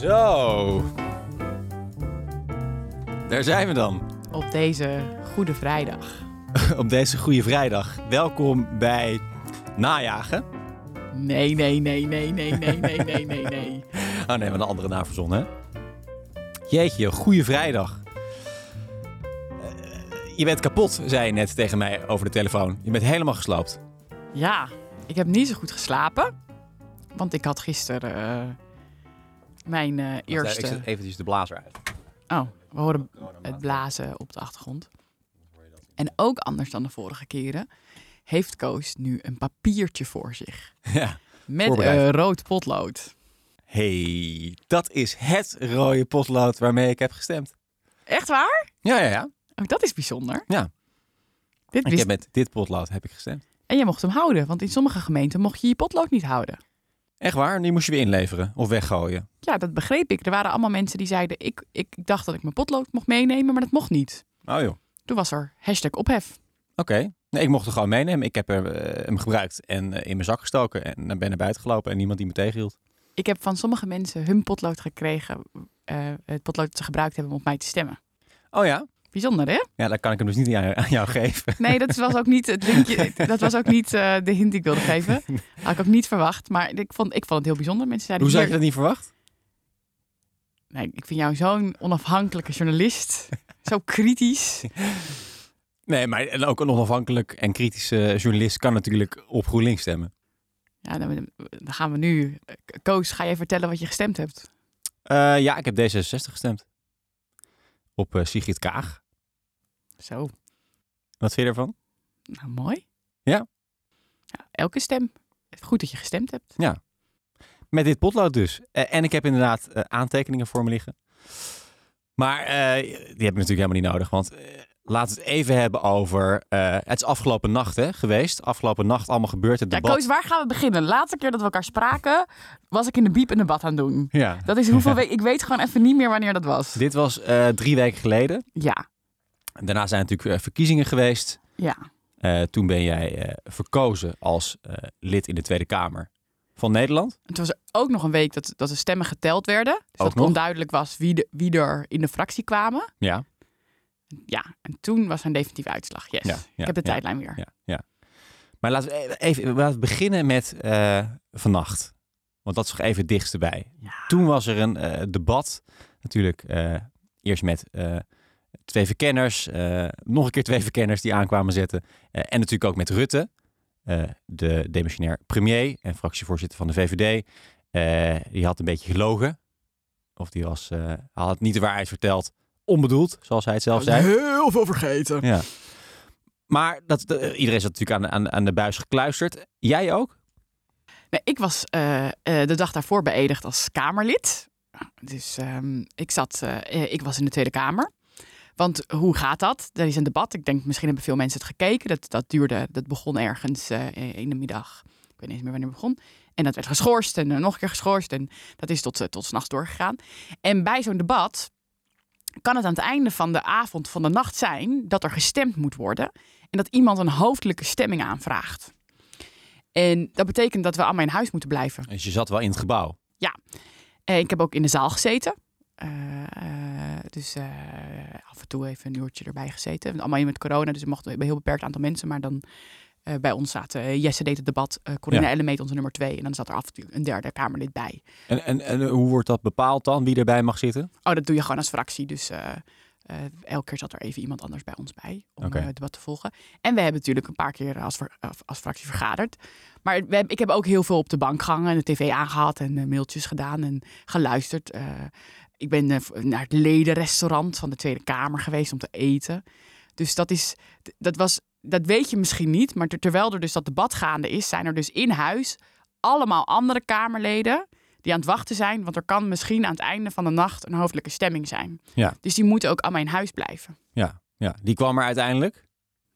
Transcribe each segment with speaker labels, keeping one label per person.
Speaker 1: Zo. Daar zijn we dan.
Speaker 2: Op deze Goede Vrijdag.
Speaker 1: Op deze goede vrijdag. Welkom bij Najagen.
Speaker 2: Nee, nee, nee, nee, nee, nee, nee, nee, nee, nee.
Speaker 1: Oh nee, wat een andere naam verzonnen, hè? Jeetje, goede vrijdag. Eh, je bent kapot, zei je net tegen mij over de telefoon. Je bent helemaal gesloopt.
Speaker 2: Ja, ik heb niet zo goed geslapen. Want ik had gisteren eh, mijn eh,
Speaker 1: Ik
Speaker 2: eerste...
Speaker 1: zet eventjes de blazer uit.
Speaker 2: Oh, we horen het blazen op de achtergrond. En ook anders dan de vorige keren heeft Koos nu een papiertje voor zich.
Speaker 1: Ja.
Speaker 2: Met een rood potlood.
Speaker 1: hey, dat is het rode potlood waarmee ik heb gestemd.
Speaker 2: Echt waar?
Speaker 1: Ja, ja, ja.
Speaker 2: Oh, dat is bijzonder.
Speaker 1: Ja.
Speaker 2: Dit
Speaker 1: Ik
Speaker 2: wist...
Speaker 1: heb met dit potlood heb ik gestemd.
Speaker 2: En je mocht hem houden, want in sommige gemeenten mocht je je potlood niet houden.
Speaker 1: Echt waar? Die moest je weer inleveren of weggooien.
Speaker 2: Ja, dat begreep ik. Er waren allemaal mensen die zeiden, ik, ik dacht dat ik mijn potlood mocht meenemen, maar dat mocht niet.
Speaker 1: Oh joh.
Speaker 2: Toen was er hashtag ophef.
Speaker 1: Oké. Nee, ik mocht er gewoon meenemen. Ik heb er, eh, hem gebruikt en eh, in mijn zak gestoken. En dan ben naar buiten gelopen en niemand die me tegenhield.
Speaker 2: Ik heb van sommige mensen hun potlood gekregen, eh, het potlood dat ze gebruikt hebben om op mij te stemmen.
Speaker 1: Oh ja?
Speaker 2: Bijzonder, hè?
Speaker 1: Ja, dan kan ik hem dus niet aan jou, aan jou geven.
Speaker 2: Nee, dat was ook niet het linkje. Dat was ook niet eh, de hint die ik wilde geven. Had ik ook niet verwacht. Maar ik vond, ik vond het heel bijzonder. Mensen zeiden,
Speaker 1: Hoe zou je dat niet verwacht?
Speaker 2: nee, ik vind jou zo'n onafhankelijke journalist. Zo kritisch.
Speaker 1: Nee, maar ook een onafhankelijk en kritische journalist kan natuurlijk op GroenLinks stemmen.
Speaker 2: Ja, dan, dan gaan we nu. Koos, ga je vertellen wat je gestemd hebt?
Speaker 1: Eh, ja, ik heb D66 gestemd. Op eh, Sigrid Kaag.
Speaker 2: Zo,
Speaker 1: Wat vind je ervan?
Speaker 2: nou mooi.
Speaker 1: Ja.
Speaker 2: Ja, elke stem. Goed dat je gestemd hebt.
Speaker 1: Met dit potlood dus. Eh, en ik heb inderdaad eh, aantekeningen voor me liggen. Maar die heb ik natuurlijk helemaal niet nodig. Want laten we het even hebben over... eh, het is afgelopen nacht hè, geweest. Afgelopen nacht allemaal gebeurd. Het
Speaker 2: Ja,
Speaker 1: debat.
Speaker 2: Koos, waar gaan we beginnen? De laatste keer dat we elkaar spraken, was ik in de biep een debat aan het doen.
Speaker 1: Ja.
Speaker 2: Dat is hoeveel weken. Ik weet gewoon even niet meer wanneer dat was.
Speaker 1: Dit was eh, drie weken geleden.
Speaker 2: Ja,
Speaker 1: Daarna zijn natuurlijk eh, verkiezingen geweest.
Speaker 2: ja.
Speaker 1: Toen ben jij verkozen als lid in de Tweede Kamer van Nederland.
Speaker 2: Toen was ook nog een week dat, dat de stemmen geteld werden. Dus dat
Speaker 1: nog?
Speaker 2: onduidelijk was wie, de, wie er in de fractie kwamen.
Speaker 1: Ja.
Speaker 2: Ja, en toen was een definitieve uitslag. Yes.
Speaker 1: Ja, ja,
Speaker 2: ik heb de tijdlijn weer.
Speaker 1: Ja, ja. Maar laten we even laten we beginnen met eh, vannacht. Want dat is toch even het dichtste bij.
Speaker 2: Ja.
Speaker 1: Toen was er een eh, debat. Natuurlijk eh, eerst met twee verkenners. nog een keer twee verkenners die aankwamen zetten. En natuurlijk ook met Rutte. de demissionair premier en fractievoorzitter van de VVD. Die had een beetje gelogen. Of die was, had niet de waarheid verteld. Onbedoeld, zoals hij het zelf zei.
Speaker 2: Heel veel vergeten.
Speaker 1: Ja. Maar dat, de- iedereen zat natuurlijk aan, aan, aan de buis gekluisterd. Jij ook?
Speaker 2: Nee, ik was eh, eh, de dag daarvoor beëdigd als Kamerlid. Dus ehm, ik, zat, eh, eh, ik was in de Tweede Kamer. Want hoe gaat dat? Er is een debat. Ik denk, misschien hebben veel mensen het gekeken. Dat, dat duurde, dat begon ergens eh, in de middag. Ik weet niet eens meer wanneer het begon. En dat werd geschorst en eh, nog een keer geschorst. En dat is tot, eh, tot s'nachts doorgegaan. En bij zo'n debat kan het aan het einde van de avond, van de nacht zijn... dat er gestemd moet worden. En dat iemand een hoofdelijke stemming aanvraagt. En dat betekent dat we allemaal in huis moeten blijven.
Speaker 1: Dus je zat wel in het gebouw.
Speaker 2: Eh, ik heb ook in de zaal gezeten. Eh, eh, dus af en toe even een uurtje erbij gezeten. Allemaal in met corona, dus er mochten een heel beperkt aantal mensen. Maar dan eh, bij ons zaten eh, Jesse deed het debat, uh, Corinne
Speaker 1: Ja.
Speaker 2: Ellemeet onze nummer twee. En dan zat er af en toe een derde Kamerlid bij.
Speaker 1: En, en, en hoe wordt dat bepaald dan? Wie erbij mag zitten?
Speaker 2: Oh, dat doe je gewoon als fractie. Dus eh, eh, elke keer zat er even iemand anders bij ons bij om eh, het debat te volgen. En we hebben natuurlijk een paar keer als, als, fractie vergaderd. Maar we, ik heb ook heel veel op de bank gehangen en de tv aangehad en eh, mailtjes gedaan en geluisterd. Eh, ik ben eh, naar het ledenrestaurant van de Tweede Kamer geweest om te eten. Dus dat is, dat was, dat weet je misschien niet, maar ter- terwijl er dus dat debat gaande is, zijn er dus in huis allemaal andere Kamerleden die aan het wachten zijn, want er kan misschien aan het einde van de nacht een hoofdelijke stemming zijn.
Speaker 1: Ja.
Speaker 2: Dus die moeten ook allemaal in huis blijven.
Speaker 1: Ja, ja. die kwam er uiteindelijk.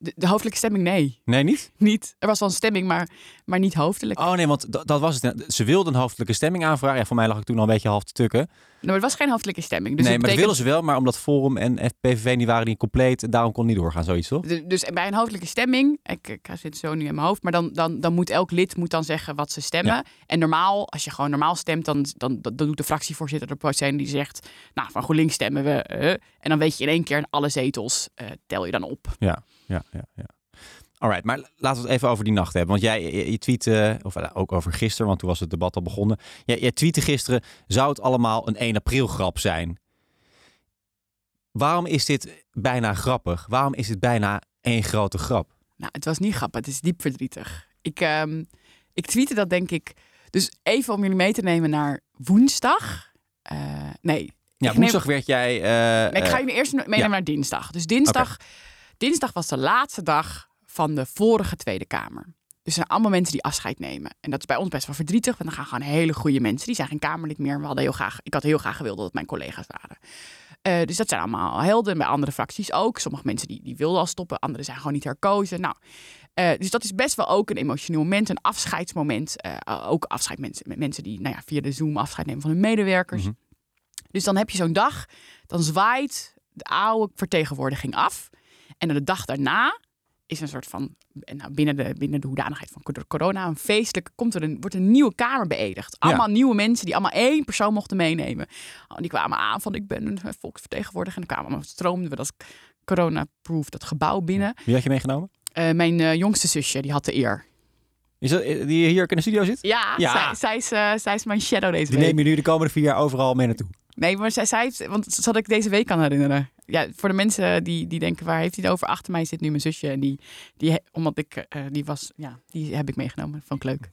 Speaker 2: De, de hoofdelijke stemming, nee.
Speaker 1: Nee, niet?
Speaker 2: Niet. Er was wel een stemming, maar, maar niet hoofdelijk.
Speaker 1: Oh nee, want dat, was het. Ze wilden een hoofdelijke stemming aanvragen. Ja, voor mij lag ik toen al een beetje half te tukken.
Speaker 2: Nou, maar het was geen hoofdelijke stemming. Dus
Speaker 1: nee, maar dat willen ze wel. Maar omdat Forum en PVV niet waren niet compleet. en Daarom kon niet doorgaan, zoiets toch?
Speaker 2: De- Dus bij een hoofdelijke stemming, ik, ik zit zo nu in mijn hoofd, maar dan, dan, dan moet elk lid moet dan zeggen wat ze stemmen.
Speaker 1: Ja.
Speaker 2: En normaal, als je gewoon normaal stemt, dan, dan, dan, dan doet de fractievoorzitter de procent die zegt, nou van GroenLinks stemmen we. eh, en dan weet je in één keer alle zetels eh, tel je dan op.
Speaker 1: Ja, ja, ja. ja. Alright, maar laten we het even over die nacht hebben. Want jij je, je tweette, of eh, ook over gisteren, want toen was het debat al begonnen. Jij, jij tweette gisteren, zou het allemaal een 1 april grap zijn? Waarom is dit bijna grappig? Waarom is het bijna één grote grap?
Speaker 2: Nou, het was niet grappig, het is diep verdrietig. Ik, ehm ik tweette dat denk ik, dus even om jullie mee te nemen naar woensdag. Eh, nee,
Speaker 1: Ja,
Speaker 2: neem-
Speaker 1: woensdag werd jij... eh,
Speaker 2: Nee, ik ga jullie eerst meenemen
Speaker 1: ja.
Speaker 2: naar dinsdag. Dus dinsdag, dinsdag was de laatste dag van de vorige Tweede Kamer. Dus er zijn allemaal mensen die afscheid nemen. En dat is bij ons best wel verdrietig, want dan gaan gewoon hele goede mensen. Die zijn geen Kamerlid meer. We hadden heel graag, ik had heel graag gewild dat het mijn collega's waren. Eh, dus dat zijn allemaal helden. En bij andere fracties ook. Sommige mensen die, die wilden al stoppen, anderen zijn gewoon niet herkozen. Nou, eh, dus dat is best wel ook een emotioneel moment, een afscheidsmoment. Eh, ook afscheid mensen, met mensen die nou ja, via de Zoom afscheid nemen van hun medewerkers.
Speaker 1: Mhm.
Speaker 2: Dus dan heb je zo'n dag, dan zwaait de oude vertegenwoordiging af. En de dag daarna is een soort van, nou, binnen, de, binnen de hoedanigheid van cor- corona, een feestelijk, komt er een, wordt een nieuwe kamer beëdigd. Allemaal nieuwe mensen die allemaal één persoon mochten meenemen. Oh, die kwamen aan van, ik ben een volksvertegenwoordiger. En dan kwamen allemaal, stroomden we dat corona-proof, dat gebouw binnen.
Speaker 1: Wie had je meegenomen?
Speaker 2: Eh, mijn eh, jongste zusje, die had de eer.
Speaker 1: Is dat, eh, die hier in de studio zit?
Speaker 2: Ja,
Speaker 1: Ja.
Speaker 2: Zij, zij, is, eh, zij is mijn shadow deze
Speaker 1: Die
Speaker 2: week.
Speaker 1: neem je nu de komende vier jaar overal mee naartoe.
Speaker 2: Nee, maar zij, zij want dat zal ik deze week kan herinneren. Ja, voor de mensen die, die denken, waar heeft hij het over? Achter mij zit nu mijn zusje. En die, die omdat ik, eh, die was, ja, die heb ik meegenomen. Vond ik leuk.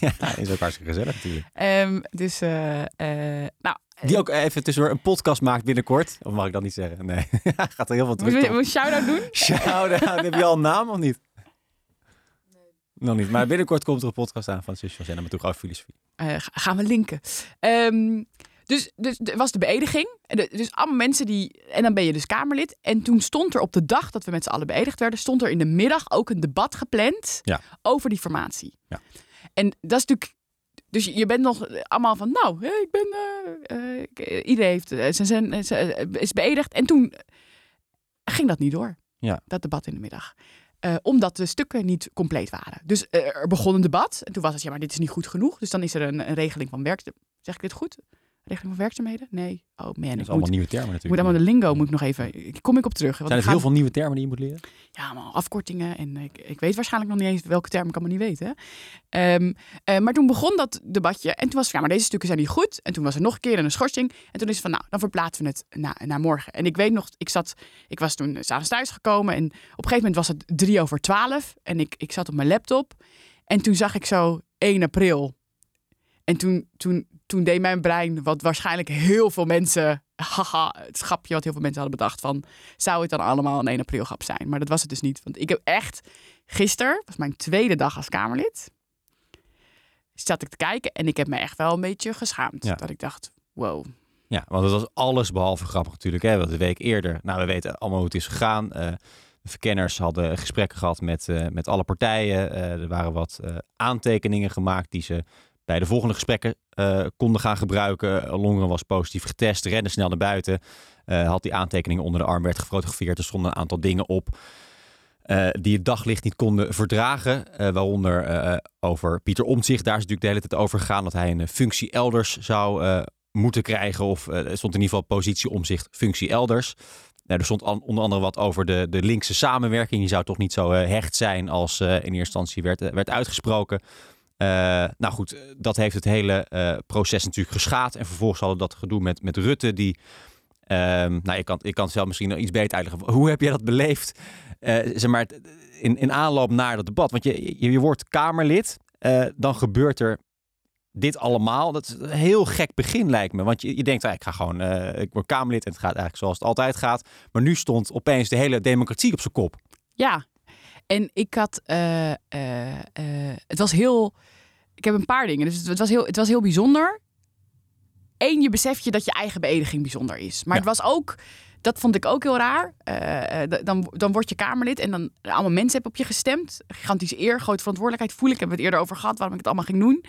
Speaker 1: ja, is ook hartstikke gezellig natuurlijk.
Speaker 2: Ehm, dus, eh, eh, nou,
Speaker 1: Die ook even tussendoor een podcast maakt binnenkort. Of mag ik dat niet zeggen? Nee, gaat er heel veel op.
Speaker 2: moet je een shout-out doen?
Speaker 1: Shout-out. Heb je al een naam of niet? Nog niet. Maar binnenkort komt er een podcast aan van Zusje van Zenna met Toegang Filosofie.
Speaker 2: Eh, ga- gaan we linken. Ehm, dus, dus er was de beëdiging. Dus allemaal mensen die. En dan ben je dus Kamerlid. En toen stond er op de dag dat we met z'n allen beëdigd werden, stond er in de middag ook een debat gepland
Speaker 1: Ja.
Speaker 2: over die formatie.
Speaker 1: Ja.
Speaker 2: En dat is natuurlijk. Dus je- bent nog allemaal van, nou, ik ben. eh, eh, eh, iedereen heeft, eh, zijn, eh, is beëdigd. En toen ging dat niet door.
Speaker 1: Ja.
Speaker 2: Dat debat in de middag. Eh, omdat de stukken niet compleet waren. Dus eh, er begon een debat. En toen was het, ja, maar dit is niet goed genoeg. Dus dan is er een, een regeling van werkzaamheden. Zeg ik dit goed? Regeling van werkzaamheden? Nee. Oh man,
Speaker 1: Dat
Speaker 2: ik
Speaker 1: is
Speaker 2: moet,
Speaker 1: allemaal nieuwe termen
Speaker 2: moet
Speaker 1: natuurlijk.
Speaker 2: allemaal de lingo moet ik nog even. ik- Kom ik op terug. Want
Speaker 1: Zijn
Speaker 2: ik
Speaker 1: er heel veel nieuwe termen die je moet leren?
Speaker 2: ja, allemaal afkortingen. En ik, ik weet waarschijnlijk nog niet eens welke term ik allemaal niet? Ehm, eh, maar toen begon dat debatje. En toen was ja, maar deze stukken zijn niet goed. En toen was er nog een keer een schorsing. En toen is het van, nou, dan verplaatsen we het na- naar morgen. En ik weet nog, ik, zat, ik was toen s'avonds thuis gekomen. En op een gegeven moment was het drie over twaalf. En ik, ik zat op mijn laptop. En toen zag ik zo 1 april. En toen, toen, toen deed mijn brein, wat waarschijnlijk heel veel mensen... Haha, het grapje wat heel veel mensen hadden bedacht van zou het dan allemaal een 1 april grap zijn. Maar dat was het dus niet. Want ik heb echt, gisteren was mijn tweede dag als Kamerlid, zat ik te kijken en ik heb me echt wel een beetje geschaamd.
Speaker 1: Ja.
Speaker 2: Dat ik dacht, wow.
Speaker 1: Ja, want het was alles behalve grappig natuurlijk. Hè? Want de week eerder, nou we weten allemaal hoe het is gegaan. Eh, de verkenners hadden gesprekken gehad met, eh, met alle partijen. Eh, er waren wat aantekeningen gemaakt die ze bij de volgende gesprekken eh, konden gaan gebruiken. Longeren was positief getest, rende snel naar buiten. Eh, had die aantekeningen onder de arm, werd gefotografeerd. Er stonden een aantal dingen op eh, die het daglicht niet konden verdragen. Waaronder over Pieter Omtzigt. Daar is natuurlijk de hele tijd over gegaan dat hij een functie elders zou moeten krijgen. Of stond in ieder geval positie omzicht, functie elders. Nou, er stond onder andere wat over de, de linkse samenwerking. Die zou toch niet zo hecht zijn als in eerste instantie werd, werd uitgesproken. Eh, nou goed, dat heeft het hele eh, proces natuurlijk geschaad. En vervolgens hadden dat gedoe met, met Rutte. Die, ehm, nou, ik kan, ik kan het zelf misschien nog iets beter uitleggen. Hoe heb jij dat beleefd? Eh, zeg maar, in, in aanloop naar dat debat. Want je, je, je wordt Kamerlid. dan gebeurt er dit allemaal. Dat is een heel gek begin lijkt me. Want je, je denkt, ah, ik ga gewoon, ik word Kamerlid en het gaat eigenlijk zoals het altijd gaat. Maar nu stond opeens de hele democratie op zijn kop.
Speaker 2: Ja, en ik had, eh, eh, eh, het was heel, ik heb een paar dingen. Dus het, was heel, het was heel bijzonder. Eén, je beseft je dat je eigen beëdiging bijzonder is. Maar
Speaker 1: Ja.
Speaker 2: het was ook dat vond ik ook heel raar. Dan, dan word je Kamerlid en dan allemaal mensen hebben op je gestemd. Gigantische eer, grote verantwoordelijkheid voel ik. Hebben we het eerder over gehad waarom ik het allemaal ging doen.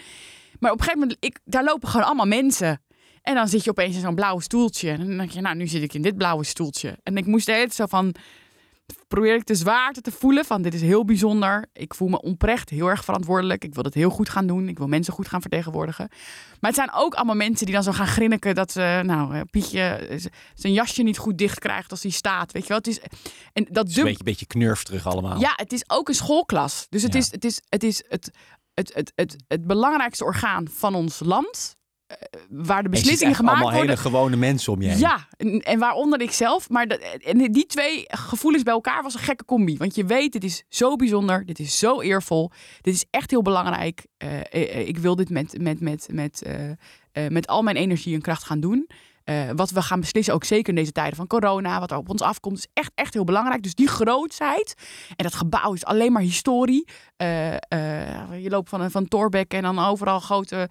Speaker 2: Maar op een gegeven moment, ik, daar lopen gewoon allemaal mensen. En dan zit je opeens in zo'n blauw stoeltje. En dan denk je, nou, nu zit ik in dit blauwe stoeltje. En ik moest de hele tijd zo van... Probeer ik de zwaarte te voelen van dit is heel bijzonder. Ik voel me oprecht heel erg verantwoordelijk. Ik wil het heel goed gaan doen. Ik wil mensen goed gaan vertegenwoordigen. Maar het zijn ook allemaal mensen die dan zo gaan grinniken dat ze, nou, eh, Pietje eh, zijn jasje niet goed dicht krijgt als hij staat. Weet je wel? Het is, en dat
Speaker 1: is een beetje, beetje knurf terug allemaal.
Speaker 2: ja, het is ook een schoolklas. Dus het
Speaker 1: Ja.
Speaker 2: is, het, is, het, is het, het, het, het, het belangrijkste orgaan van ons land. Eh, waar de beslissingen gemaakt
Speaker 1: allemaal
Speaker 2: worden.
Speaker 1: hele gewone mensen om je heen.
Speaker 2: Ja, en, en waaronder ik zelf. Maar dat, en die twee gevoelens bij elkaar was een gekke combi. Want je weet, dit is zo bijzonder. Dit is zo eervol. Dit is echt heel belangrijk. Eh, eh, ik wil dit met, met, met, met, met al mijn energie en kracht gaan doen. Eh, wat we gaan beslissen, ook zeker in deze tijden van corona, wat er op ons afkomt, is echt, echt heel belangrijk. Dus die grootsheid. En dat gebouw is alleen maar historie. Eh, eh, je loopt van, van Torbeck en dan overal grote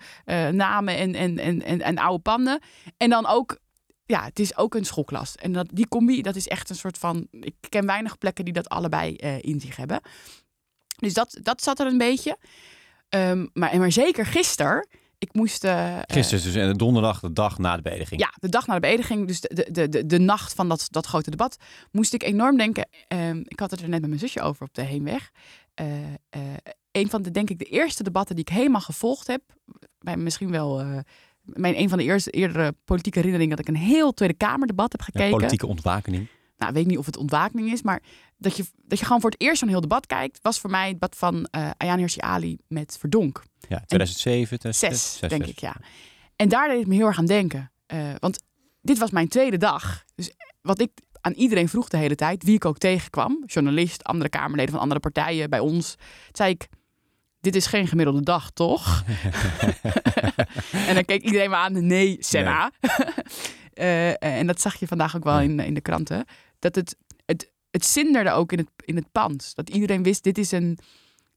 Speaker 2: namen en, en, en, en, en oude panden. En dan ook ja, het is ook een schoolklas. En dat, die combi, dat is echt een soort van... Ik ken weinig plekken die dat allebei in zich hebben. Dus dat, dat zat er een beetje. Ehm, maar, maar zeker gisteren. Ik moest... eh,
Speaker 1: Gisteren, dus eh, donderdag, de dag na de beëdiging.
Speaker 2: ja, de dag na de beëdiging, dus de, de, de, de nacht van dat, dat grote debat, moest ik enorm denken. ehm, ik had het er net met mijn zusje over op de heenweg. Eh, eh, een van de, denk ik, de eerste debatten die ik helemaal gevolgd heb. Bij misschien wel mijn een van de eerste eerdere politieke herinneringen dat ik een heel Tweede Kamerdebat heb
Speaker 1: Ja,
Speaker 2: gekeken.
Speaker 1: politieke ontwakening.
Speaker 2: Nou, weet ik niet of het ontwakening is, maar dat je, dat je gewoon voor het eerst zo'n heel debat kijkt, was voor mij het debat van eh Ayaan Hirsi Ali met Verdonk.
Speaker 1: Ja, 2007,
Speaker 2: Zes,
Speaker 1: 2006.
Speaker 2: denk ik, ja. En daar deed het me heel erg aan denken. Eh, want dit was mijn tweede dag. Dus wat ik aan iedereen vroeg de hele tijd, wie ik ook tegenkwam, journalist, andere Kamerleden van andere partijen bij ons, zei ik, dit is geen gemiddelde dag, toch? en dan keek iedereen me aan, nee, Senna. Eh, en dat zag je vandaag ook wel in, in de kranten. Dat het, het, het zinderde ook in het, in het pand. Dat iedereen wist, dit is een,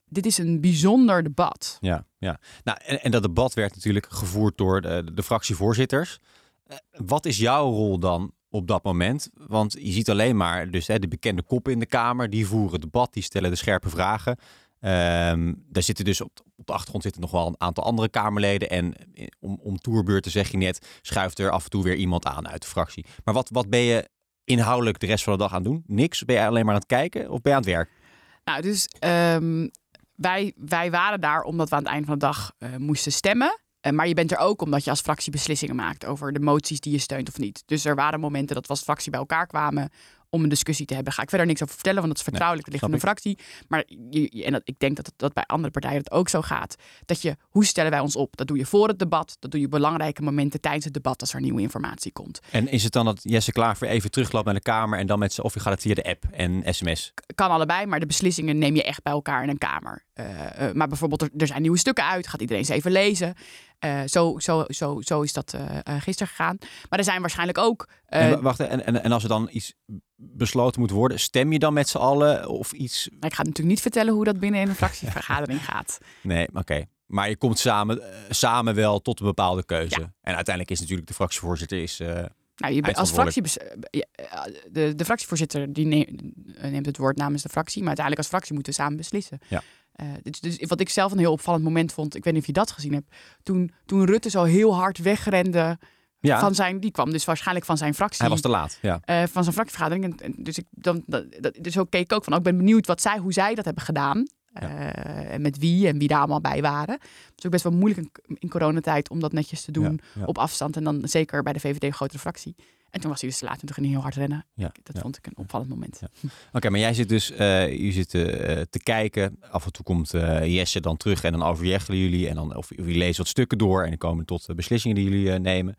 Speaker 2: dit is een bijzonder debat.
Speaker 1: Ja, ja. Nou, en, en dat debat werd natuurlijk gevoerd door de, de fractievoorzitters. Eh, Wat is jouw rol dan op dat moment? Want je ziet alleen maar dus, hè, de bekende koppen in de Kamer. Die voeren debat, die stellen de scherpe vragen. Ehm, daar zitten dus op, op de achtergrond zitten nog wel een aantal andere Kamerleden. En eh, om, om toerbeurten zeg je net, schuift er af en toe weer iemand aan uit de fractie. Maar wat, wat ben je inhoudelijk de rest van de dag aan doen? Niks? Ben je alleen maar aan het kijken of ben je aan het werk?
Speaker 2: Nou, dus ehm, wij, wij waren daar omdat we aan het eind van de dag eh, moesten stemmen. Eh, maar je bent er ook omdat je als fractie beslissingen maakt over de moties die je steunt of niet. Dus er waren momenten dat we als fractie bij elkaar kwamen om een discussie te hebben. Ga ik verder niks over vertellen, want dat is vertrouwelijk. dat ligt
Speaker 1: snap
Speaker 2: de fractie. Maar je, en dat, ik denk dat dat bij andere partijen het ook zo gaat. Dat je, hoe stellen wij ons op? Dat doe je voor het debat. Dat doe je belangrijke momenten tijdens het debat als er nieuwe informatie komt.
Speaker 1: En is het dan dat Jesse Klaver even terugloopt naar de Kamer en dan met z'n, of je gaat het via de app en sms?
Speaker 2: kan allebei, maar de beslissingen neem je echt bij elkaar in een kamer. Eh, eh, maar bijvoorbeeld, er, er zijn nieuwe stukken uit, gaat iedereen ze even lezen. Eh, zo, zo, zo, zo is dat eh, gisteren gegaan. Maar er zijn waarschijnlijk ook.
Speaker 1: en, wa- wacht, en, en, en als er dan iets besloten moet worden, stem je dan met z'n allen of iets?
Speaker 2: ik ga natuurlijk niet vertellen hoe dat binnen in een fractievergadering gaat.
Speaker 1: Nee, oké. Maar je komt samen, samen wel tot een bepaalde keuze.
Speaker 2: Ja.
Speaker 1: En uiteindelijk is natuurlijk de fractievoorzitter is.
Speaker 2: Nou, je, bent- als fractie, de, de fractievoorzitter die ne- neemt het woord namens de fractie, maar uiteindelijk als fractie moeten we samen beslissen.
Speaker 1: Ja.
Speaker 2: Eh, dus, dus wat ik zelf een heel opvallend moment vond, ik weet niet of je dat gezien hebt, toen, toen Rutte zo heel hard wegrende
Speaker 1: ja,
Speaker 2: van zijn, die kwam dus waarschijnlijk van zijn fractie.
Speaker 1: hij was te laat. Ja.
Speaker 2: eh, van zijn fractievergadering. En, en dus, ik, dan, dat, dus zo keek ik ook van, oh, ik ben benieuwd wat zij, hoe zij dat hebben gedaan. Eh, en met wie en wie daar allemaal bij waren. Het is ook best wel moeilijk in, in coronatijd om dat netjes te doen
Speaker 1: Ja, ja.
Speaker 2: op afstand. En dan zeker bij de VVD een grotere fractie. En toen was hij dus te laat en toen ging hij heel hard rennen.
Speaker 1: Ja,
Speaker 2: Dat
Speaker 1: ja.
Speaker 2: vond ik een opvallend moment.
Speaker 1: Ja. Oké, maar jij zit dus je zit, eh, te kijken. Af en toe komt eh, Jesse dan terug en dan overjeggen jullie. En dan, of jullie lezen wat stukken door en dan komen tot beslissingen die jullie nemen.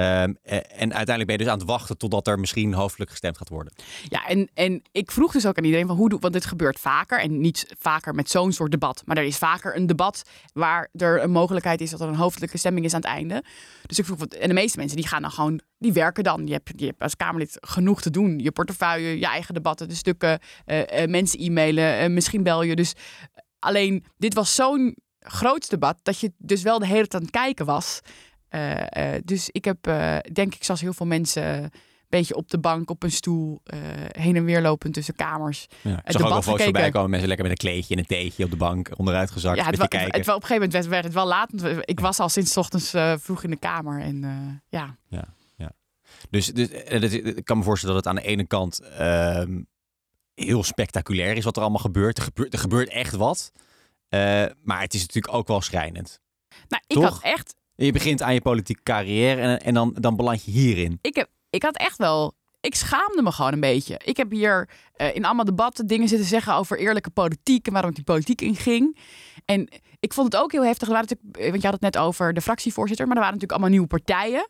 Speaker 1: Ehm, eh, en uiteindelijk ben je dus aan het wachten totdat er misschien hoofdelijk gestemd gaat worden.
Speaker 2: Ja, en, en ik vroeg dus ook aan iedereen van hoe doe, want dit gebeurt vaker en niet vaker met zo'n soort debat, maar er is vaker een debat waar er een mogelijkheid is dat er een hoofdelijke stemming is aan het einde. Dus ik vroeg, wat- en de meeste mensen die gaan dan gewoon, die werken dan. Je hebt, je als Kamerlid genoeg te doen. Je portefeuille, je eigen debatten, de stukken, eh, eh, mensen e-mailen, misschien bel je. Dus alleen, dit was zo'n groot debat dat je dus wel de hele tijd aan het kijken was. Eh, eh, dus ik heb, eh, denk ik, zoals heel veel mensen beetje op de bank, op een stoel, heen en weer lopend tussen kamers.
Speaker 1: Ja. Ik
Speaker 2: Het
Speaker 1: zag ook
Speaker 2: debat
Speaker 1: foto's voorbij komen. Mensen lekker met een kleedje en een theetje op de bank. Onderuit gezakt.
Speaker 2: Ja, het, wa-
Speaker 1: je
Speaker 2: het,
Speaker 1: kijken.
Speaker 2: wa- op een gegeven moment werd, het wel laat. want Ik was al sinds ochtends vroeg in de kamer. En eh, ja,
Speaker 1: Dus, dus dat- ik kan me voorstellen dat het aan de ene kant ehm, heel spectaculair is wat er allemaal gebeurt. Er gebeurt, er gebeurt echt wat. Maar het is natuurlijk ook wel schrijnend.
Speaker 2: nou, ik
Speaker 1: Toch?
Speaker 2: had echt
Speaker 1: Je begint aan je politieke carrière en, en dan, dan beland je hierin.
Speaker 2: ik, heb, ik had echt wel. Ik schaamde me gewoon een beetje. Ik heb hier eh, in allemaal debatten dingen zitten zeggen over eerlijke politiek en waarom die politiek inging. En ik vond het ook heel heftig. Er waren natuurlijk, eh, want je had het net over de fractievoorzitter, maar er waren natuurlijk allemaal nieuwe partijen.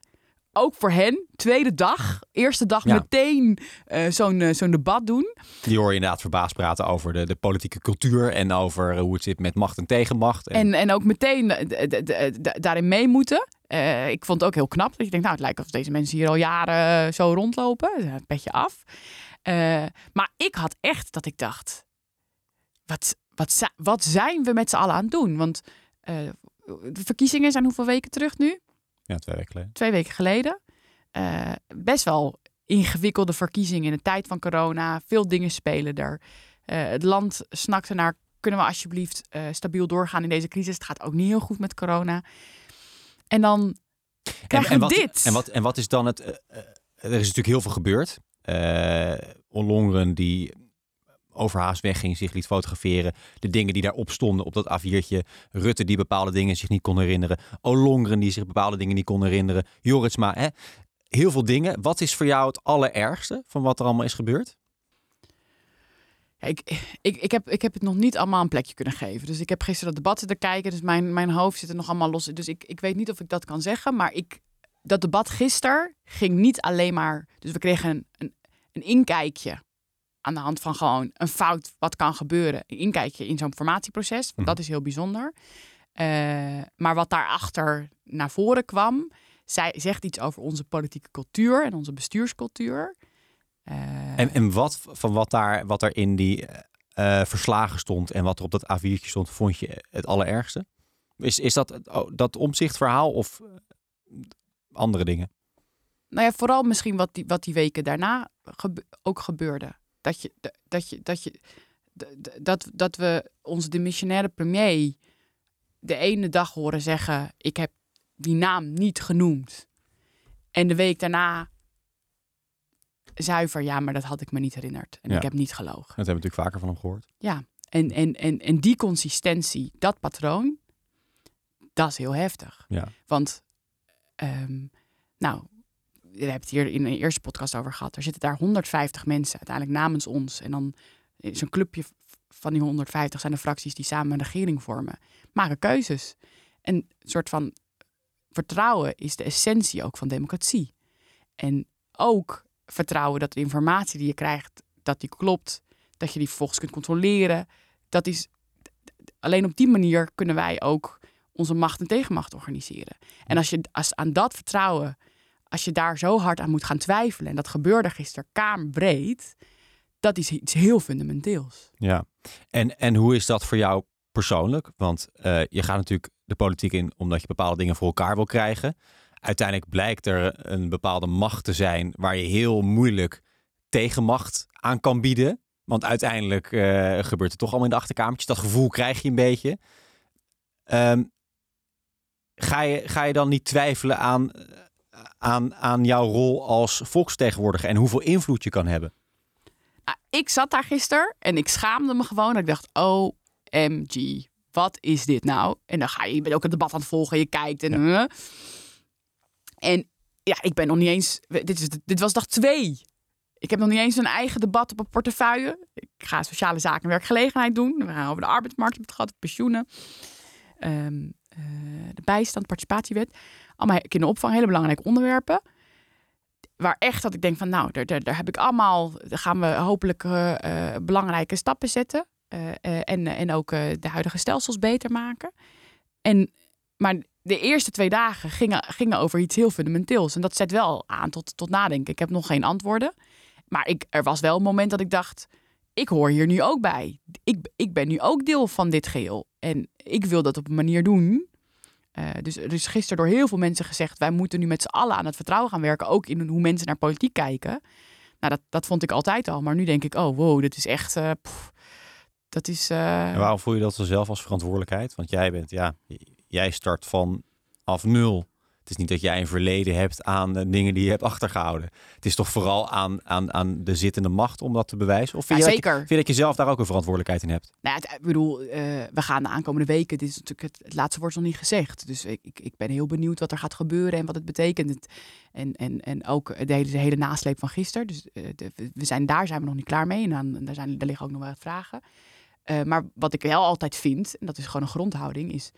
Speaker 2: Ook voor hen, tweede dag, eerste dag
Speaker 1: Ja.
Speaker 2: meteen eh, zo'n eh, zo'n debat doen.
Speaker 1: Die hoor je inderdaad verbaasd praten over de, de politieke cultuur en over hoe het zit met macht en tegenmacht. En,
Speaker 2: En, en ook meteen eh, daarin mee moeten. Eh, ik vond het ook heel knap. Dat je denkt, nou, het lijkt alsof deze mensen hier al jaren eh, zo rondlopen. Eh, petje af. Eh, maar ik had echt dat ik dacht, wat, wat, wat zijn we met z'n allen aan het doen? Want eh, de verkiezingen zijn hoeveel weken terug nu?
Speaker 1: Ja, twee weken geleden.
Speaker 2: Twee weken geleden. Eh, best wel ingewikkelde verkiezingen in de tijd van corona. Veel dingen spelen er. Eh, het land snakte naar, kunnen we alsjeblieft eh, stabiel doorgaan in deze crisis? Het gaat ook niet heel goed met corona. En dan krijgen we
Speaker 1: wat,
Speaker 2: dit.
Speaker 1: En wat, en wat is dan het... er is natuurlijk heel veel gebeurd. Eh Ollongren die overhaast wegging, zich liet fotograferen. De dingen die daarop stonden op dat A4'tje. Rutte die bepaalde dingen zich niet kon herinneren. Ollongren die zich bepaalde dingen niet kon herinneren. Joritsma, hè? Heel veel dingen. Wat is voor jou het allerergste van wat er allemaal is gebeurd?
Speaker 2: Ik, ik, ik, heb, ik heb het nog niet allemaal een plekje kunnen geven. Dus ik heb gisteren dat debat zitten kijken. Dus mijn, mijn hoofd zit er nog allemaal los. Dus ik, ik weet niet of ik dat kan zeggen. Maar ik, dat debat gisteren ging niet alleen maar... Dus we kregen een, een, een inkijkje aan de hand van gewoon een fout wat kan gebeuren. Inkijkje in zo'n formatieproces.
Speaker 1: Mhm.
Speaker 2: Dat is heel bijzonder. Eh, maar wat daarachter naar voren kwam... Zij zegt iets over onze politieke cultuur en onze bestuurscultuur. Eh,
Speaker 1: En, en wat van wat daar wat er in die eh, verslagen stond en wat er op dat A4'tje stond, vond je het allerergste? Is, is dat oh, dat omzichtverhaal of andere dingen?
Speaker 2: Nou ja, vooral misschien wat die, wat die weken daarna gebe- ook gebeurde. Dat, je, dat, je, dat, je, dat, dat we onze demissionaire premier de ene dag horen zeggen: Ik heb die naam niet genoemd. En de week daarna zuiver, ja, maar dat had ik me niet herinnerd. En
Speaker 1: Ja.
Speaker 2: ik heb niet gelogen.
Speaker 1: Dat hebben we natuurlijk vaker van hem gehoord.
Speaker 2: Ja, en, en, en, en die consistentie, dat patroon, dat is heel heftig.
Speaker 1: Ja.
Speaker 2: Want, ehm, nou, we hebben het hier in de eerste podcast over gehad. Er zitten daar 150 mensen uiteindelijk namens ons. En dan is een clubje van die 150 zijn de fracties die samen een regering vormen. Maken keuzes. En een soort van vertrouwen is de essentie ook van democratie. En ook vertrouwen dat de informatie die je krijgt, dat die klopt. Dat je die vervolgens kunt controleren. Dat is, alleen op die manier kunnen wij ook onze macht en tegenmacht organiseren. En als je als aan dat vertrouwen, als je daar zo hard aan moet gaan twijfelen, en dat gebeurde gisteren kamerbreed, dat is iets heel fundamenteels.
Speaker 1: Ja. En, en hoe is dat voor jou persoonlijk? Want eh, je gaat natuurlijk de politiek in omdat je bepaalde dingen voor elkaar wil krijgen. Uiteindelijk blijkt er een bepaalde macht te zijn waar je heel moeilijk tegenmacht aan kan bieden. Want uiteindelijk eh, gebeurt het toch allemaal in de achterkamertjes. Dat gevoel krijg je een beetje. Ehm, ga, je, ga je dan niet twijfelen aan, aan, aan jouw rol als volksvertegenwoordiger en hoeveel invloed je kan hebben?
Speaker 2: Nou, ik zat daar gisteren en ik schaamde me gewoon. Ik dacht, OMG, wat is dit nou? En dan ga je, je bent ook het debat aan het volgen, je kijkt en... eh. En ja, ik ben nog niet eens... Dit, is, dit was dag twee. Ik heb nog niet eens een eigen debat op een portefeuille. Ik ga sociale zaken en werkgelegenheid doen. We gaan over de arbeidsmarkt hebben het gehad, pensioenen. Ehm, eh, de bijstand, participatiewet. Allemaal kinderopvang, hele belangrijke onderwerpen. Waar echt dat ik denk van, nou, daar, daar, daar heb ik allemaal... Daar gaan we hopelijk eh, eh, belangrijke stappen zetten. Eh, en, en ook de huidige stelsels beter maken. En, maar de eerste twee dagen gingen, gingen over iets heel fundamenteels. En dat zet wel aan tot, tot nadenken. Ik heb nog geen antwoorden. Maar ik, er was wel een moment dat ik dacht... ik hoor hier nu ook bij. Ik, ik ben nu ook deel van dit geheel. En ik wil dat op een manier doen... Eh, dus er is gisteren door heel veel mensen gezegd... wij moeten nu met z'n allen aan het vertrouwen gaan werken. Ook in hoe mensen naar politiek kijken. Nou, dat, dat vond ik altijd al. Maar nu denk ik, oh wow, dit is echt... eh, dat is... eh,
Speaker 1: waarom voel je dat zelf als verantwoordelijkheid? Want jij bent, ja, jij start van af nul. Het is niet dat jij een verleden hebt aan dingen die je hebt achtergehouden. Het is toch vooral aan, aan, aan de zittende macht om dat te bewijzen? Of vind,
Speaker 2: Ja,
Speaker 1: je, dat je-
Speaker 2: zeker.
Speaker 1: vind je dat je zelf daar ook een verantwoordelijkheid in hebt?
Speaker 2: Nou, ja, ik bedoel, eh, we gaan de aankomende weken. Dit is natuurlijk het, het laatste woord nog niet gezegd. Dus ik, ik, ik ben heel benieuwd wat er gaat gebeuren en wat het betekent. En, en, en ook de hele, de hele nasleep van gisteren. Dus eh, de- we zijn, daar zijn we nog niet klaar mee. En dan, daar, zijn, daar liggen ook nog wel wat vragen. Eh, maar wat ik wel altijd vind, en dat is gewoon een grondhouding, is...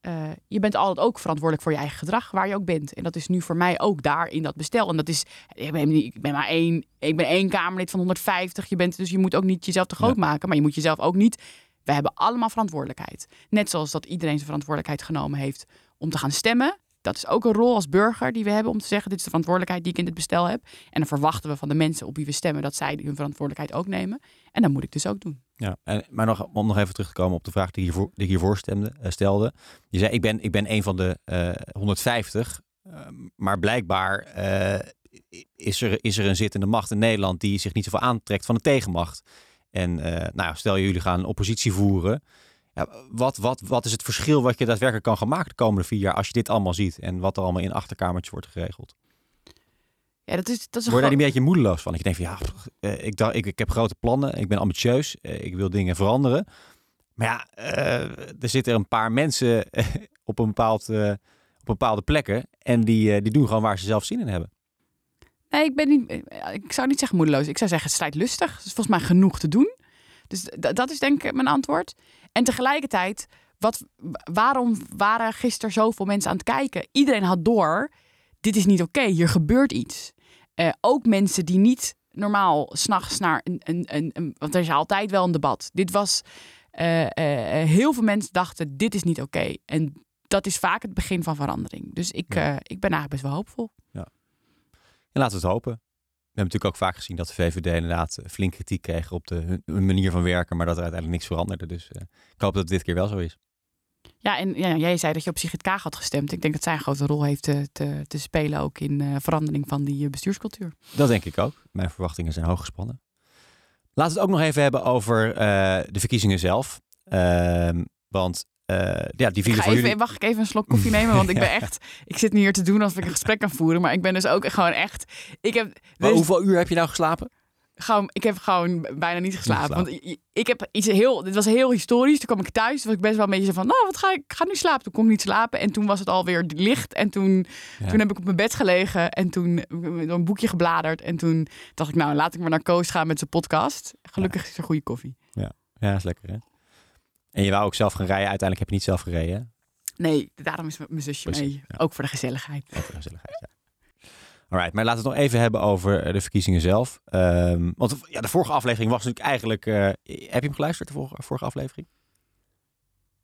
Speaker 2: eh, je bent altijd ook verantwoordelijk voor je eigen gedrag, waar je ook bent. En dat is nu voor mij ook daar in dat bestel. En dat is, ik ben, niet- ik ben maar één, ik ben één Kamerlid van 150. Je bent, dus je moet ook niet jezelf te groot
Speaker 1: Ja.
Speaker 2: maken. Maar je moet jezelf ook niet we hebben allemaal verantwoordelijkheid. Net zoals dat iedereen zijn verantwoordelijkheid genomen heeft om te gaan stemmen. Dat is ook een rol als burger die we hebben om te zeggen: dit is de verantwoordelijkheid die ik in dit bestel heb. En dan verwachten we van de mensen op wie we stemmen dat zij hun verantwoordelijkheid ook nemen. En dat moet ik dus ook doen.
Speaker 1: Ja, en, maar nog, om nog even terug te komen op de vraag die, hiervoor, die ik hiervoor eh, stelde. Je zei, ik ben, ik ben een van de eh 150. eh, maar blijkbaar eh, is, er, is er een zittende macht in Nederland die zich niet zoveel aantrekt van de tegenmacht. En eh, nou, stel jullie gaan oppositie voeren. Ja, wat, wat, wat is het verschil wat je daadwerkelijk kan gaan maken de komende vier jaar als je dit allemaal ziet en wat er allemaal in achterkamertjes wordt geregeld?
Speaker 2: Ja, dat is, dat is
Speaker 1: Word je daar niet een beetje moedeloos van? Ik denk van ja, eh, ik, dacht, ik, ik heb grote plannen, ik ben ambitieus, eh, ik wil dingen veranderen. Maar ja, eh, er zitten een paar mensen op, een bepaald, op bepaalde plekken en die, die doen gewoon waar ze zelf zin in hebben.
Speaker 2: Nee, ik ben niet. Ik zou niet zeggen moedeloos. Ik zou zeggen strijdlustig. Er is volgens mij genoeg te doen. Dus dat is denk ik mijn antwoord. En tegelijkertijd, wat, waarom waren gisteren zoveel mensen aan het kijken? Iedereen had door. Dit is niet oké. Hier gebeurt iets. Eh, ook mensen die niet normaal s'nachts naar een, een, een, een- Want er is altijd wel een debat. Dit was. eh, eh, heel veel mensen dachten: dit is niet oké. En dat is vaak het begin van verandering. Dus ik,
Speaker 1: Ja.
Speaker 2: ik ben eigenlijk best wel hoopvol.
Speaker 1: En laten we het hopen. We hebben natuurlijk ook vaak gezien dat de VVD inderdaad eh, flink kritiek kreeg op de, hun, manier van werken, maar dat er uiteindelijk niks veranderde. Dus eh, ik hoop dat het dit keer wel zo is.
Speaker 2: Ja, en ja, jij zei dat je op Sigrid Kaag had gestemd. Ik denk dat zij een grote rol heeft te, te, te spelen ook in eh, verandering van die eh, bestuurscultuur.
Speaker 1: Dat denk ik ook. Mijn verwachtingen zijn hoog gespannen. Laten we het ook nog even hebben over eh, de verkiezingen zelf. Ehm, want eh, ja, die
Speaker 2: Ik
Speaker 1: vielen
Speaker 2: ga
Speaker 1: van
Speaker 2: even,
Speaker 1: jullie...
Speaker 2: mag ik even een slok koffie nemen? Want ik ben
Speaker 1: Ja.
Speaker 2: echt, ik zit nu hier te doen alsof ik een gesprek kan voeren. Maar ik ben dus ook gewoon echt, ik heb,
Speaker 1: Maar
Speaker 2: dus
Speaker 1: hoeveel uur heb je nou geslapen?
Speaker 2: gewoon, ik heb gewoon bijna niet geslapen. Want ik, heb iets heel, dit was heel historisch. Toen kwam ik thuis, was ik best wel een beetje van, nou, wat ga ik, ik ga nu slapen. Toen kon ik niet slapen en toen was het alweer licht. En toen,
Speaker 1: Ja.
Speaker 2: toen heb ik op mijn bed gelegen en toen door een boekje gebladerd. En toen dacht ik, nou, laat ik maar naar Koos gaan met zijn podcast. Gelukkig is er goede koffie.
Speaker 1: Ja, is lekker hè? En je wou ook zelf gaan rijden. Uiteindelijk heb je niet zelf gereden.
Speaker 2: Nee, daarom is mijn zusje
Speaker 1: Precies,
Speaker 2: mee.
Speaker 1: ja.
Speaker 2: Ook voor de gezelligheid.
Speaker 1: Wat een gezelligheid, ja. Alright, maar laten we het nog even hebben over eh, de verkiezingen zelf. Ehm, want ja, de vorige aflevering was natuurlijk eigenlijk... eh, heb je hem geluisterd, de vorige, vorige aflevering?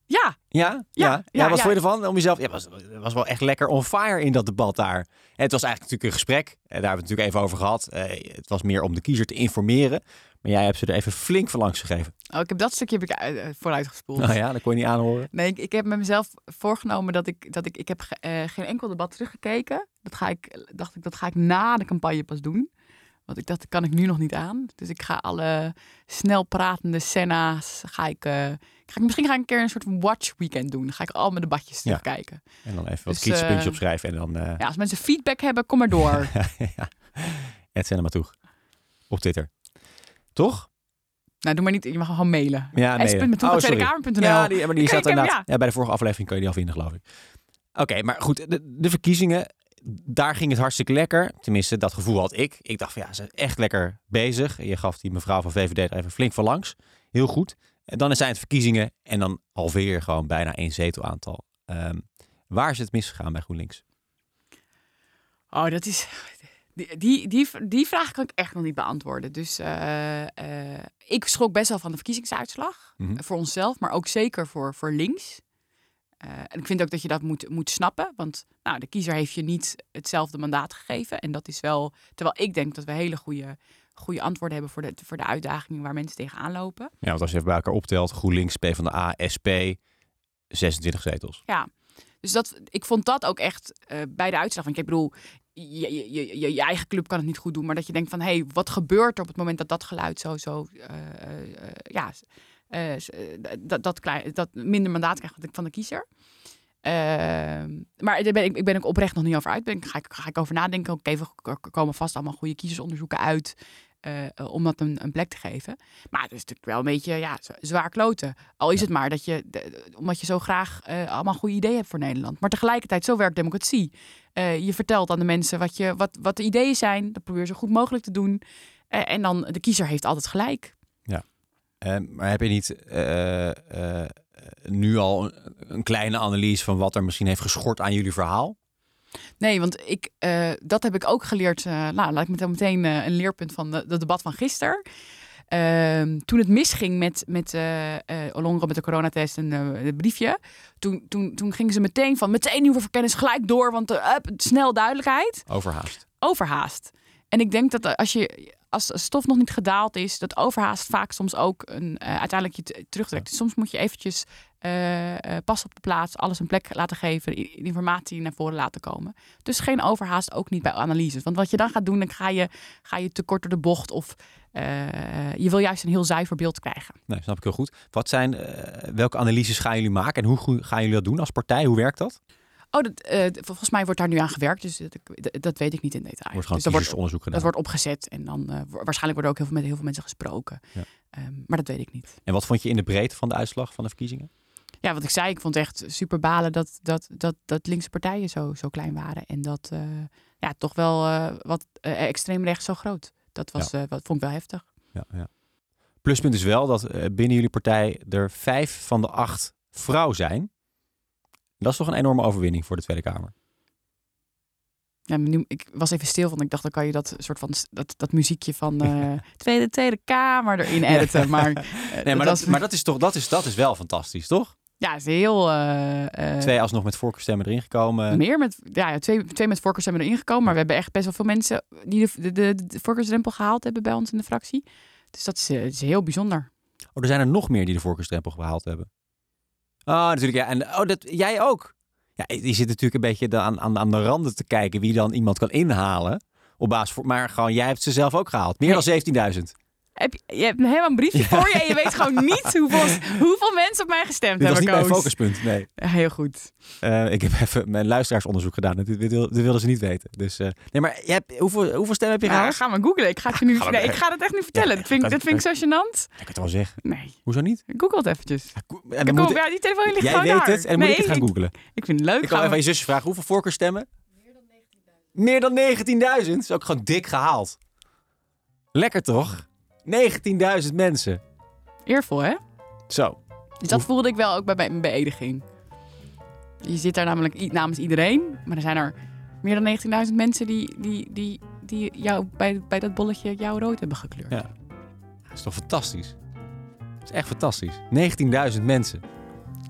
Speaker 2: Ja,
Speaker 1: Ja? Ja? ja,
Speaker 2: ja,
Speaker 1: wat
Speaker 2: ja.
Speaker 1: vond je ervan? Om jezelf... Ja, was, was wel echt lekker on fire in dat debat daar. En het was eigenlijk natuurlijk een gesprek. En daar hebben we het natuurlijk even over gehad. Eh, het was meer om de kiezer te informeren. Maar jij hebt ze er even flink van langs gegeven.
Speaker 2: oh, ik heb dat stukje heb ik eh, vooruit gespoeld.
Speaker 1: Nou ja, dat kon je niet aanhoren.
Speaker 2: Nee, ik, ik heb met mezelf voorgenomen dat ik, dat ik, ik heb eh, geen enkel debat teruggekeken. Dat ga ik, dacht ik, dat ga ik na de campagne pas doen. Want ik dacht, dat kan ik nu nog niet aan. Dus ik ga alle snel pratende Senna's, ga ik, eh, ga ik, misschien ga ik een keer een soort watch weekend doen. Dan ga ik al mijn debatjes
Speaker 1: Ja.
Speaker 2: terugkijken.
Speaker 1: En dan even wat
Speaker 2: Dus, eh,
Speaker 1: opschrijven. En dan... eh
Speaker 2: Ja, als mensen feedback hebben, kom maar door.
Speaker 1: ja. Het zijn er maar toe. Op Twitter. Toch?
Speaker 2: nou, doe maar niet, je mag gewoon mailen.
Speaker 1: Ja, nee.
Speaker 2: S.metoe.tweedekamer.nl.
Speaker 1: Ja, die, maar die
Speaker 2: heb-
Speaker 1: inderdaad.
Speaker 2: ja.
Speaker 1: Ja. bij de vorige aflevering kun je die al vinden, geloof ik. Oké, maar goed, de, de verkiezingen, daar ging het hartstikke lekker. Tenminste, dat gevoel had ik. Ik dacht van ja, ze zijn echt lekker bezig. Je gaf die mevrouw van VVD er even flink van langs. Heel goed. En dan zijn het verkiezingen en dan halveer je gewoon bijna één zetelaantal. Ehm waar is het misgegaan bij GroenLinks?
Speaker 2: Oh, dat is. Die, die, die, die vraag kan ik echt nog niet beantwoorden. Dus eh, eh, ik schrok best wel van de verkiezingsuitslag.
Speaker 1: Mhm.
Speaker 2: Voor onszelf, maar ook zeker voor, voor links. Eh, en ik vind ook dat je dat moet, moet snappen. Want nou, de kiezer heeft je niet hetzelfde mandaat gegeven. En dat is wel. Terwijl ik denk dat we hele goede, goede antwoorden hebben voor de, voor de uitdagingen waar mensen tegenaan lopen.
Speaker 1: Ja, want als je even bij elkaar optelt, GroenLinks, PvdA, SP, 26 zetels.
Speaker 2: Ja, Dus dat, ik vond dat ook echt bij de uitslag. Want ik bedoel, je, je, je, je, eigen club kan het niet goed doen. Maar dat je denkt van, hé, hey, wat gebeurt er op het moment dat dat geluid zo, zo eh, eh, ja, eh, dat, dat, klein, dat minder mandaat krijgt van de- kiezer. Ehm, maar daar ben ik, ik ben ook oprecht nog niet over uit. Ben, ik- ga, ik, ga ik over nadenken. Even, er komen vast allemaal goede kiezersonderzoeken uit. Eh, om dat een, een plek te geven. Maar het is natuurlijk wel een beetje ja, zwaar kloten. Al is het maar dat je, de- omdat je zo graag eh, allemaal goede ideeën hebt voor Nederland. Maar tegelijkertijd, zo werkt democratie. Je vertelt aan de mensen wat, je, wat, wat de ideeën zijn. Dat probeer je zo goed mogelijk te doen. En dan, de kiezer heeft altijd gelijk.
Speaker 1: Eh, maar heb je niet nu al een kleine analyse van wat er misschien heeft geschort aan jullie verhaal?
Speaker 2: Nee, want ik, eh, dat heb ik ook geleerd. eh, nou, laat ik meteen, meteen eh, een leerpunt van de, de debat van gisteren. Ehm, toen het misging met, met Olongro met de coronatest en het briefje. Toen, toen, toen gingen ze meteen van meteen nieuwe verkennis gelijk door. Want up, snel duidelijkheid.
Speaker 1: Overhaast.
Speaker 2: Overhaast. En ik denk dat als je als stof nog niet gedaald is, dat overhaast vaak soms ook een, eh, uiteindelijk je terugtrekt. Dus soms moet je eventjes eh, eh, pas op de plaats, alles een plek laten geven, informatie naar voren laten komen. Dus geen overhaast, ook niet bij analyses. Want wat je dan gaat doen, dan ga je, ga je te kort door de bocht of je wil juist een heel zuiver beeld krijgen.
Speaker 1: Nee, snap ik heel goed. Wat zijn, welke analyses gaan jullie maken en hoe gaan jullie dat doen als partij? Hoe werkt dat?
Speaker 2: Oh, dat, eh, volgens mij wordt daar nu aan gewerkt, dus dat, dat- dat weet ik niet in detail.
Speaker 1: Wordt
Speaker 2: dus dat wordt,
Speaker 1: kiezersonderzoek gedaan.
Speaker 2: dat wordt opgezet en dan wa- waarschijnlijk worden ook heel veel met heel veel mensen gesproken.
Speaker 1: Ja.
Speaker 2: Ehm, maar dat weet ik niet.
Speaker 1: En wat vond je in de breedte van de uitslag van de verkiezingen?
Speaker 2: Ja, wat ik zei, ik vond echt super balen dat, dat, dat, dat linkse partijen zo, zo klein waren. En dat eh, ja, toch wel wat extreem rechts zo groot. Dat was, wat vond ik wel heftig.
Speaker 1: Ja, ja. Pluspunt is wel dat binnen jullie partij er vijf van de acht vrouw zijn. Dat is toch een enorme overwinning voor de Tweede Kamer.
Speaker 2: Ja, nu, ik was even stil, want ik dacht, dan kan je dat soort van dat, dat muziekje van eh, Tweede, Tweede Kamer erin editen. Maar, eh,
Speaker 1: Nee, maar,
Speaker 2: was-
Speaker 1: dat, maar dat, is toch, dat, is, dat is wel fantastisch, toch?
Speaker 2: ja, het is heel. eh,
Speaker 1: Twee alsnog met voorkeurstemmen erin gekomen.
Speaker 2: Meer met, ja, twee, twee met voorkeurs hebben erin gekomen. Maar we hebben echt best wel veel mensen die de, de, de, voorkeursdrempel gehaald hebben bij ons in de fractie. Dus dat is, is heel bijzonder.
Speaker 1: Oh, er zijn er nog meer die de voorkeursdrempel gehaald hebben. Oh, natuurlijk. Ja. En oh, dat, jij ook. Ja, je zit natuurlijk een beetje aan, aan de randen te kijken wie dan iemand kan inhalen. Op basis voor, maar gewoon, jij hebt ze zelf ook gehaald. Meer dan 17.000.
Speaker 2: Heb je, hebt helemaal een briefje voor je en je weet gewoon niet hoeveel, hoeveel mensen op mij gestemd
Speaker 1: Dit was
Speaker 2: hebben.
Speaker 1: niet mijn focuspunt, nee.
Speaker 2: Heel goed.
Speaker 1: Eh, ik heb even mijn luisteraarsonderzoek gedaan. Dat, wilden ze niet weten. Dus, eh, nee, maar je hebt, hoeveel, hoeveel stemmen heb je
Speaker 2: Ja,
Speaker 1: gehaald?
Speaker 2: ga maar googlen. Ik ga het je nu. Nee, ik ga echt niet vertellen.
Speaker 1: Ja,
Speaker 2: dat, vind ik,
Speaker 1: kan-
Speaker 2: dat vind ik zo gênant.
Speaker 1: Ik kan het wel zeggen.
Speaker 2: Nee,
Speaker 1: Hoezo niet?
Speaker 2: google het eventjes.
Speaker 1: En dan
Speaker 2: Ik
Speaker 1: moet,
Speaker 2: ja, die telefoon ligt
Speaker 1: jij weet
Speaker 2: daar.
Speaker 1: het en dan moet ik het gaan googlen.
Speaker 2: Ik vind het leuk.
Speaker 1: Ik
Speaker 2: gewoon.
Speaker 1: even aan je zusje vragen. Hoeveel voorkeurstemmen? Meer dan 19.000. Dat is ook gewoon dik gehaald. Lekker toch? 19.000 mensen.
Speaker 2: Eervol, hè?
Speaker 1: Zo.
Speaker 2: Dus dat voelde ik wel ook bij mijn beëdiging. Je zit daar namelijk namens iedereen, maar er zijn er meer dan 19.000 mensen die, die, die, die jou bij, bij dat bolletje jouw rood hebben gekleurd.
Speaker 1: Ja. Dat is toch fantastisch? Dat is echt fantastisch. 19.000 mensen.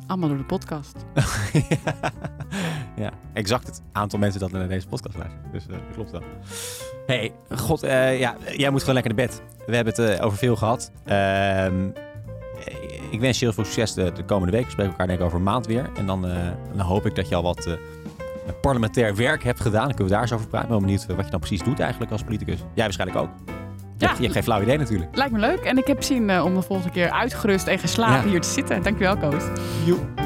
Speaker 2: Allemaal door de podcast.
Speaker 1: ja, exact het aantal mensen dat naar deze podcast luisteren. Dus eh, dat klopt wel. hey, god, eh, ja, jij moet gewoon lekker naar bed. We hebben het eh, over veel gehad. Ehm, ik wens je heel veel succes de, de komende week. We spreken elkaar denk ik over een maand weer. En dan, eh, dan hoop ik dat je al wat eh, parlementair werk hebt gedaan. Dan kunnen we daar eens over praten. Ik ben benieuwd wat je dan precies doet eigenlijk als politicus. Jij waarschijnlijk ook. Je,
Speaker 2: Ja.
Speaker 1: je hebt geen flauw idee natuurlijk.
Speaker 2: Lijkt me leuk en ik heb zin eh, om de volgende keer uitgerust en geslapen
Speaker 1: Ja.
Speaker 2: hier te zitten. Dankjewel, Koos.
Speaker 1: Joep.